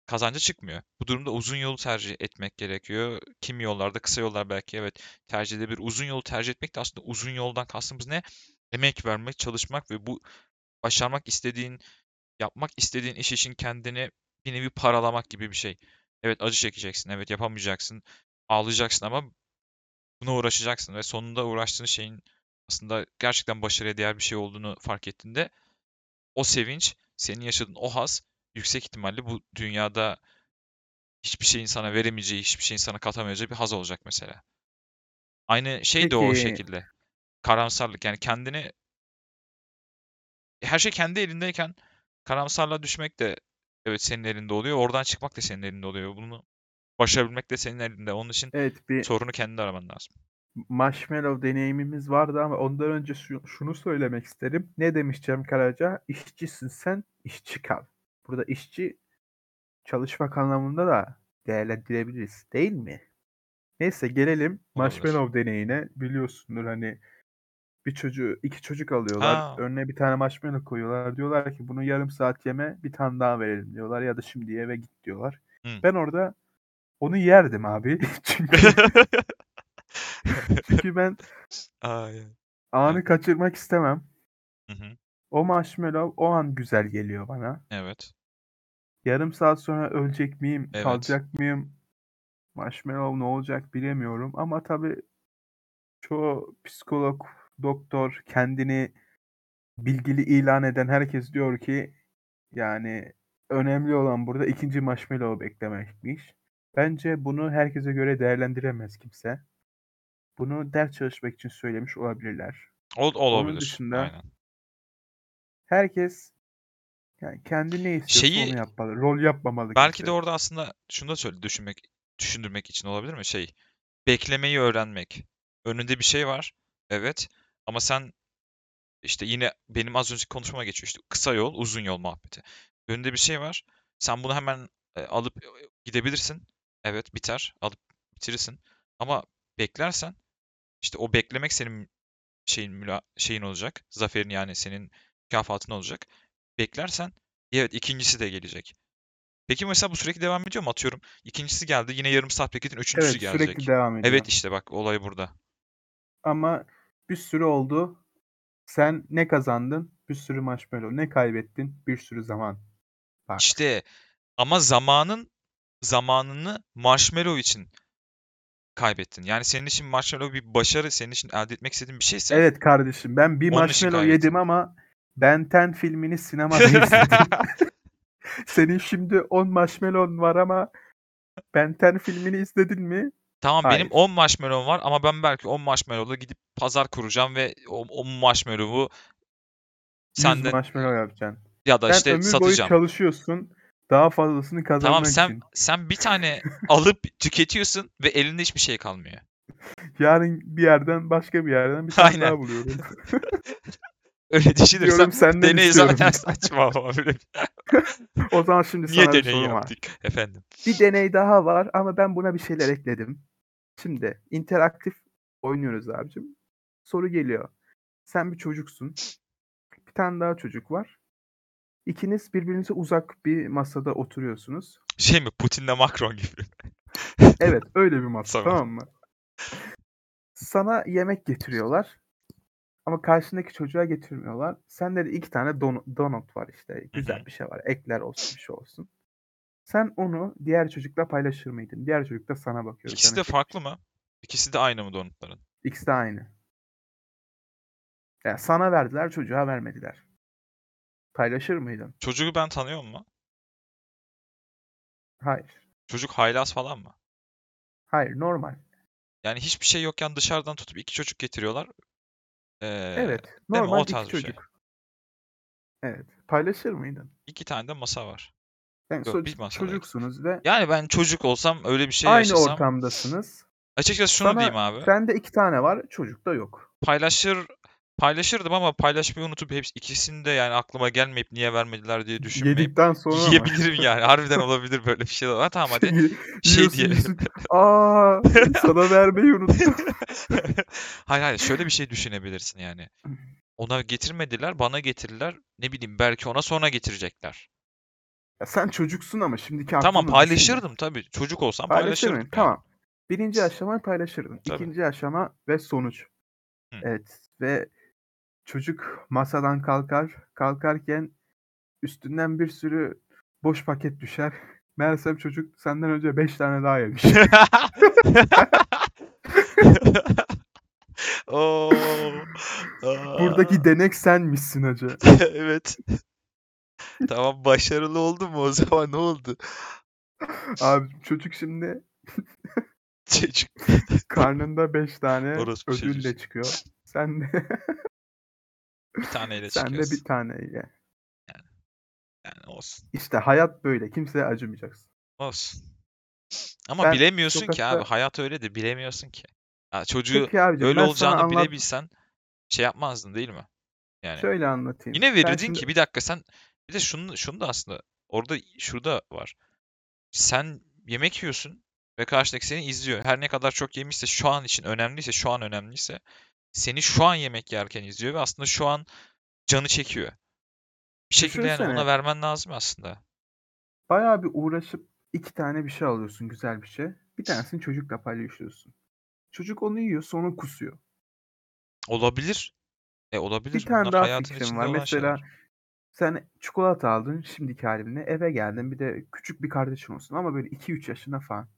kazanca çıkmıyor. Bu durumda uzun yolu tercih etmek gerekiyor. Kimi yollarda kısa yollar belki evet tercih edebilir. Uzun yolu tercih etmek de aslında uzun yoldan kastımız ne? Emek vermek, çalışmak ve bu başarmak istediğin, yapmak istediğin iş için kendini bir nevi paralamak gibi bir şey. Evet acı çekeceksin, evet yapamayacaksın, ağlayacaksın ama buna uğraşacaksın ve sonunda uğraştığın şeyin aslında gerçekten başarıya değer bir şey olduğunu fark ettiğinde o sevinç, senin yaşadığın o haz yüksek ihtimalle bu dünyada hiçbir şeyin sana veremeyeceği, hiçbir şeyin sana katamayacağı bir haz olacak mesela. Aynı şey de o Peki- şekilde. Karamsarlık yani kendini her şey kendi elindeyken karamsarlığa düşmek de evet senin elinde oluyor. Oradan çıkmak da senin elinde oluyor. Bunu başarabilmek de senin elinde. Onun için Evet bir sorunu kendi araman lazım. marshmallow deneyimimiz vardı ama ondan önce şu- şunu söylemek isterim. Ne demiş Cem Karaca? İşçisin sen, işçi kal. Burada işçi çalışmak anlamında da değerlendirebiliriz değil mi? Neyse gelelim Olabilir. marshmallow deneyine. Biliyorsundur hani bir çocuğu, iki çocuk alıyorlar. Ha. Önüne bir tane marshmallow koyuyorlar. Diyorlar ki bunu yarım saat yeme bir tane daha verelim diyorlar. Ya da şimdi eve git diyorlar. Hı. Ben orada onu yerdim abi. Çünkü, çünkü ben Ay. anı kaçırmak istemem. Hı hı. O marshmallow o an güzel geliyor bana. Evet. Yarım saat sonra ölecek miyim, Evet. kalacak mıyım? Marshmallow ne olacak bilemiyorum ama tabii çoğu psikolog, doktor, kendini bilgili ilan eden herkes diyor ki yani önemli olan burada ikinci marshmallow beklemekmiş. Bence bunu herkese göre değerlendiremez kimse. Bunu ders çalışmak için söylemiş olabilirler. Ol, olabilir. dışında Aynen. Herkes yani kendi ne istiyorsa Şeyi- onu yapmalı. Rol yapmamalı Belki kimse. de orada aslında şunu da söyle düşünmek düşündürmek için olabilir mi? Şey, beklemeyi öğrenmek. Önünde bir şey var. Evet. Ama sen işte yine benim az önceki konuşmama geçiyor işte kısa yol, uzun yol muhabbeti. Önünde bir şey var. Sen bunu hemen e, alıp e, gidebilirsin. Evet, biter. Alıp bitirirsin. Ama beklersen işte o beklemek senin şeyin müla şeyin olacak. Zaferin yani senin mükafatın olacak. Beklersen evet ikincisi de gelecek. Peki mesela bu sürekli devam ediyor mu? Atıyorum ikincisi geldi yine yarım saat bekledin üçüncüsü Evet gelecek. sürekli devam ediyor. Evet işte bak olay burada. Ama bir sürü oldu. Sen ne kazandın? Bir sürü marshmallow. Ne kaybettin? Bir sürü zaman. Bak. İşte ama zamanın zamanını marshmallow için kaybettin. Yani senin için marshmallow bir başarı, senin için elde etmek istediğin bir şeyse Evet kardeşim ben bir marshmallow yedim ama Ben 10 filmini sinemada izledim. Senin şimdi 10 marshmallow var ama Ben 10 filmini izledin mi? Tamam benim Hayır. 10 marshmallow var ama ben belki 10 marshmallow'la gidip pazar kuracağım ve o, o marshmallow'u 100 senden marshmallow yapacaksın. ya da Sen işte ömür boyu satacağım. çalışıyorsun. Daha fazlasını kazanmak Tamam sen için. sen bir tane alıp tüketiyorsun ve elinde hiçbir şey kalmıyor. Yarın bir yerden başka bir yerden bir tane Aynen. daha buluyorum. Öyle düşünürsen Diyorum senden deney istiyorum. zaten saçma ama böyle. o zaman şimdi Niye sana bir deney sorum var. efendim? Bir deney daha var ama ben buna bir şeyler ekledim. Şimdi interaktif oynuyoruz abicim. Soru geliyor. Sen bir çocuksun. Bir tane daha çocuk var. İkiniz birbirinize uzak bir masada oturuyorsunuz. Şey mi Putin'le Macron gibi. Evet öyle bir masa Tamam. tamam mı? Sana yemek getiriyorlar. Ama karşındaki çocuğa getirmiyorlar. Sende de iki tane don- donut var işte. Güzel bir şey var. Ekler olsun bir şey olsun. Sen onu diğer çocukla paylaşır mıydın? Diğer çocuk da sana bakıyor. İkisi de çekmiş. farklı mı? İkisi de aynı mı donutların? İkisi de aynı. Yani sana verdiler, çocuğa vermediler. Paylaşır mıydın? Çocuğu ben tanıyor mu? Hayır. Çocuk haylaz falan mı? Hayır, normal. Yani hiçbir şey yokken dışarıdan tutup iki çocuk getiriyorlar. Ee, Evet, değil mi? normal O iki tarz bir şey. çocuk. Evet. Paylaşır mıydın? iki tane de masa var. Yani Yok, bir masada çocuksunuz ve Yani ben çocuk olsam öyle bir şey aynı yaşasam ortamdasınız. açıkçası şunu Sana diyeyim abi. sende iki tane var, çocukta yok. Paylaşır paylaşırdım ama paylaşmayı unutup hepsi ikisini de yani aklıma gelmeyip niye vermediler diye düşünmeyip Yedikten sonra mı? yiyebilirim yani. Harbiden olabilir böyle bir şey var. Tamam hadi şey Yiyorsun, diyelim. Aa, sana vermeyi unuttum. Hayır hayır şöyle bir şey düşünebilirsin yani. Ona getirmediler, bana getirdiler. Ne bileyim belki ona sonra getirecekler. Ya sen çocuksun ama şimdiki Tamam aklını düşün. paylaşırdım tabii. Çocuk olsam Paylaşır paylaşırdım yani. Tamam. Birinci aşamayı paylaşırdın. Tabii. İkinci aşama ve sonuç. Hı. Evet ve çocuk masadan kalkar. Kalkarken üstünden bir sürü boş paket düşer. Meğersem çocuk senden önce 5 tane daha yemiş. Oo. Buradaki denek senmişsin hacı. Evet. Tamam başarılı oldu mu o zaman ne oldu? Abi çocuk şimdi Çocuk. karnında 5 tane Orospu ödülle çıkıyor. Sen de, Bir taneyle sen de bir tane ye. Yani olsun. İşte hayat böyle. Kimseye acımayacaksın. Olsun. Ama Ben bilemiyorsun ki abi. Hayat öyle de bilemiyorsun ki. Ya çocuğu Peki abicim öyle olacağını anlat... bilebilsen şey yapmazdın değil mi? Yani Şöyle anlatayım. yine verirdin şimdi- ki bir dakika sen bir de şunu şunu da aslında orada şurada var. Sen yemek yiyorsun ve karşıdaki seni izliyor. Her ne kadar çok yemişse şu an için önemliyse şu an önemliyse seni şu an yemek yerken izliyor ve aslında şu an canı çekiyor. Bir şekilde yani ona Düşünsene. vermen lazım aslında. bayağı bir uğraşıp iki tane bir şey alıyorsun güzel bir şey. Bir tanesini çocukla paylaşıyorsun. Çocuk onu yiyor sonra kusuyor. Olabilir. E olabilir. Bir tane Bunlar daha hayatın fikrim içinde var. olan Mesela şeyler. sen çikolata aldın şimdiki halinle eve geldin bir de küçük bir kardeşin olsun ama böyle 2-3 yaşında falan.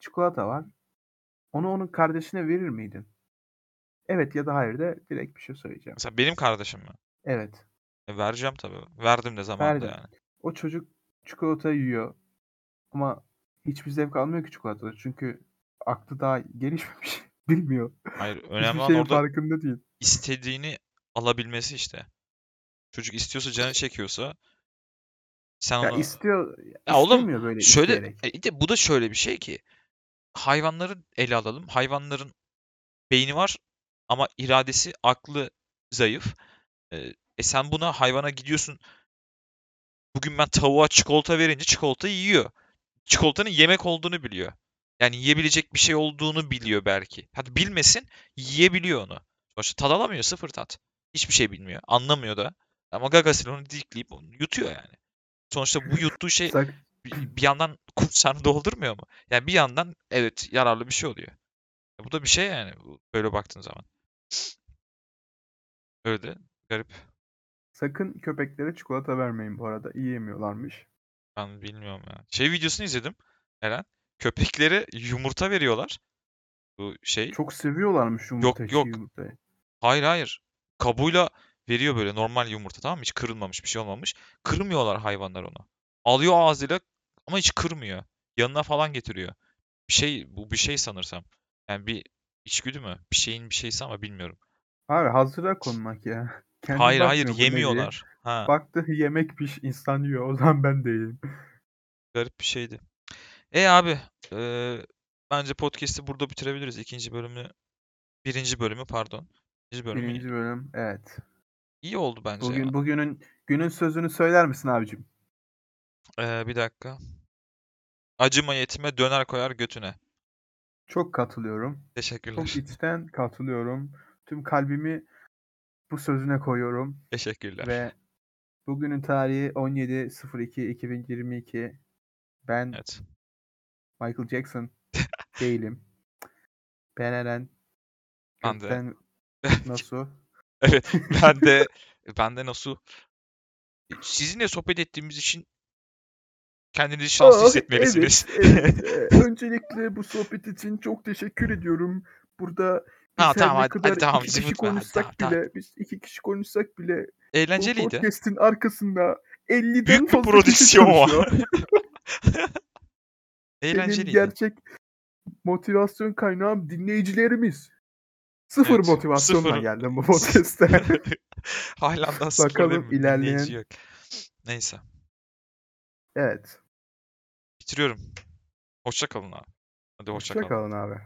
Çikolata var. Onu onun kardeşine verir miydin? Evet ya da hayır de direkt bir şey söyleyeceğim. Mesela benim kardeşim mi? Evet. E, vereceğim tabii. Verdim de zamanında Verdin. yani. O çocuk çikolata yiyor ama hiçbir zevk almıyor ki çikolatada. Çünkü aklı daha gelişmemiş. Bilmiyor. Hayır önemli olan orada farkında değil. istediğini alabilmesi işte. Çocuk istiyorsa canı çekiyorsa sen Ya onu istiyor, Ya oğlum, böyle şöyle isteyerek. e, de bu da şöyle bir şey ki hayvanları ele alalım. Hayvanların beyni var ama iradesi, aklı zayıf. E, e sen buna hayvana gidiyorsun. Bugün ben tavuğa çikolata verince çikolata yiyor. Çikolatanın yemek olduğunu biliyor. Yani yiyebilecek bir şey olduğunu biliyor belki. Hadi bilmesin, yiyebiliyor onu. Sonuçta tad alamıyor, sıfır tat. Hiçbir şey bilmiyor, anlamıyor da. Ama gagasıyla onu dikleyip onu yutuyor yani. Sonuçta bu yuttuğu şey bir, yandan kursağını doldurmuyor mu? Yani bir yandan evet yararlı bir şey oluyor. E Bu da bir şey yani böyle baktığın zaman. Öyle garip. Sakın köpeklere çikolata vermeyin bu arada. Yiyemiyorlarmış. Ben bilmiyorum ya. Şey videosunu izledim. Eren. Köpekleri yumurta veriyorlar. Bu şey. Çok seviyorlarmış yumurta yok. yumurtayı. Hayır hayır. Kabuğuyla veriyor böyle normal yumurta tamam mı? Hiç kırılmamış bir şey olmamış. Kırmıyorlar hayvanlar onu. Alıyor ağzıyla ama hiç kırmıyor. Yanına falan getiriyor. Bir şey bu bir şey sanırsam. Yani bir içgüdü mü? Bir şeyin bir şeysi ama bilmiyorum. Abi hazıra konmak ya. Kendi hayır hayır yemiyorlar. Ha. Baktı yemekmiş insan yiyor. O zaman ben de yiyeyim. Garip bir şeydi. E abi eee, bence podcast'i burada bitirebiliriz. İkinci bölümü birinci bölümü pardon. İkinci bölümü Birinci bölüm. Evet. iyi oldu bence ya. Bugün bugünün günün sözünü söyler misin abicim? Eee, bir dakika. Acıma yetime döner koyar götüne. Çok katılıyorum. Teşekkürler. Çok içten katılıyorum. Tüm kalbimi bu sözüne koyuyorum Teşekkürler. ve bugünün tarihi 17.02.2022. Ben Evet. Michael Jackson değilim. Ben Eren. Ben de. Gökten Nasıl? Evet. Ben de ben de nasıl sizinle sohbet ettiğimiz için kendinizi şanslı Ah, hissetmelisiniz. Evet, evet. Öncelikle bu sohbet için çok teşekkür ediyorum. Burada Ha, tamam, hadi- kadar hadi tamam, iki kişi unutma, hadi, konuşsak tamam, bile, biz iki kişi konuşsak bile bu Eğlenceliydi. podcast'in arkasında 50'den Büyük fazla prodüksiyon var. çalışıyor. Benim Eğlenceliydi. gerçek motivasyon kaynağım dinleyicilerimiz. Sıfır Evet, motivasyonla sıfır. geldim bu podcast'e. Haaland'dan sıfır Bakalım ilerleyen- yok. Neyse. evet. Bitiriyorum. Hoşça kalın abi. Hadi hoşça Hoşça kalın. kalın abi.